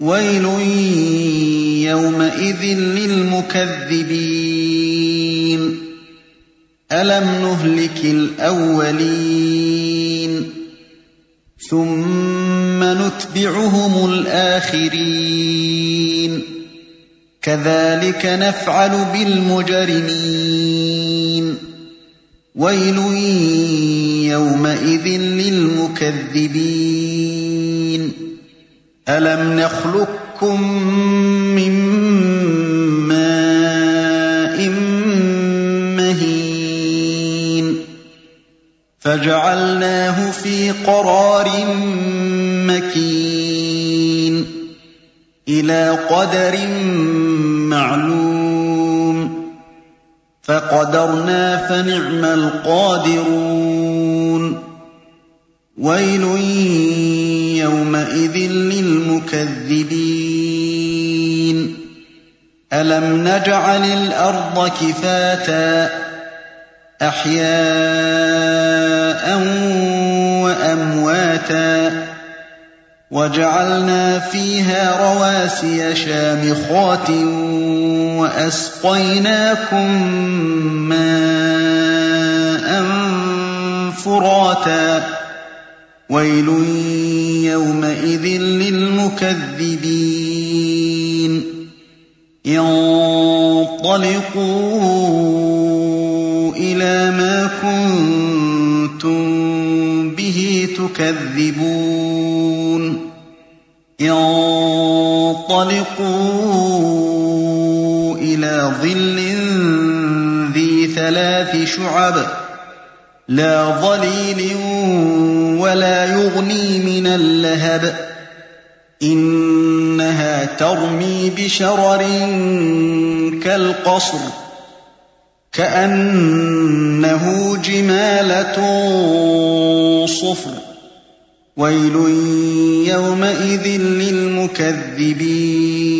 ويل يومئذ للمكذبين. ألم نهلك الأولين؟ ثم نتبعهم الآخرين. كذلك نفعل بالمجرمين. ويل يومئذ للمكذبين. أَلَمْ نَخْلُقكُّم مِّن مَّاءٍ مَّهِينٍ فَجَعَلْنَاهُ فِي قَرَارٍ مَّكِينٍ إِلَىٰ قَدَرٍ مَّعْلُومٍ فَقَدَرْنَا فَنِعْمَ الْقَادِرُونَ وَيْلٌ يَوْمَئِذٍ لِّلْمُكَذِّبِينَ أَلَمْ نَجْعَلِ الْأَرْضَ كِفَاتًا أَحْيَاءً وَأَمْوَاتًا وَجَعَلْنَا فِيهَا رَوَاسِيَ شَامِخَاتٍ وَأَسْقَيْنَاكُم مَّاءً فُرَاتًا وَيْلٌ يَوْمَئِذٍ لِّلْمُكَذِّبِينَ انطَلِقُوا إِلَىٰ مَا كُنتُم بِهِ تُكَذِّبُونَ انطَلِقُوا إِلَىٰ ظِلٍّ ذِي ثَلَاثِ شُعَبٍ لَّا ظَلِيلٍ اللَّهَبِ إِنَّهَا تَرْمِي بِشَرَرٍ كَالْقَصْرِ كَأَنَّهُ جِمَالَتٌ صُفْرٌ. وَيْلٌ يَوْمَئِذٍ لِّلْمُكَذِّبِينَ.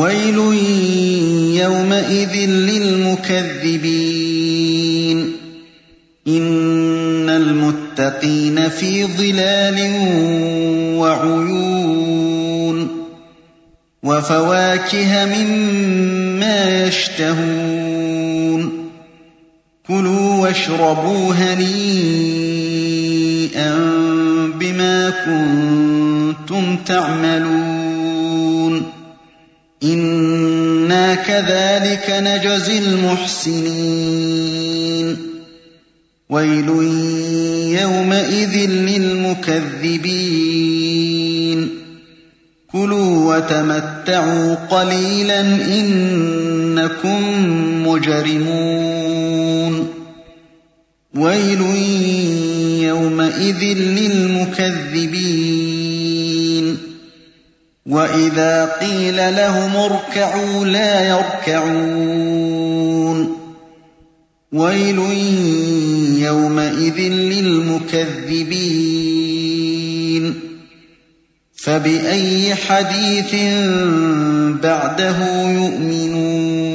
وَيْلٌ يَوْمَئِذٍ لِّلْمُكَذِّبِينَ. إِنَّ الْمُتَّقِينَ فِي ظِلَالٍ وَعُيُونٍ. وَفَوَاكِهَ مِمَّا يَشْتَهُونَ. كُلُوا وَاشْرَبُوا هَنِيئًا بِمَا كُنتُمْ تَعْمَلُونَ. إِنَّا كَذَٰلِكَ نَجْزِي الْمُحْسِنِينَ. وَيْلٌ يَوْمَئِذٍ لِّلْمُكَذِّبِينَ. كُلُوا وَتَمَتَّعُوا قَلِيلًا إِنَّكُم مُّجْرِمُونَ. وَيْلٌ يَوْمَئِذٍ لِّلْمُكَذِّبِينَ. وَإِذَا قِيلَ لَهُمُ ارْكَعُوا لَا يَرْكَعُونَ وَيْلٌ يَوْمَئِذٍ لِّلْمُكَذِّبِينَ فَبِأَيِّ حَدِيثٍ بَعْدَهُ يُؤْمِنُونَ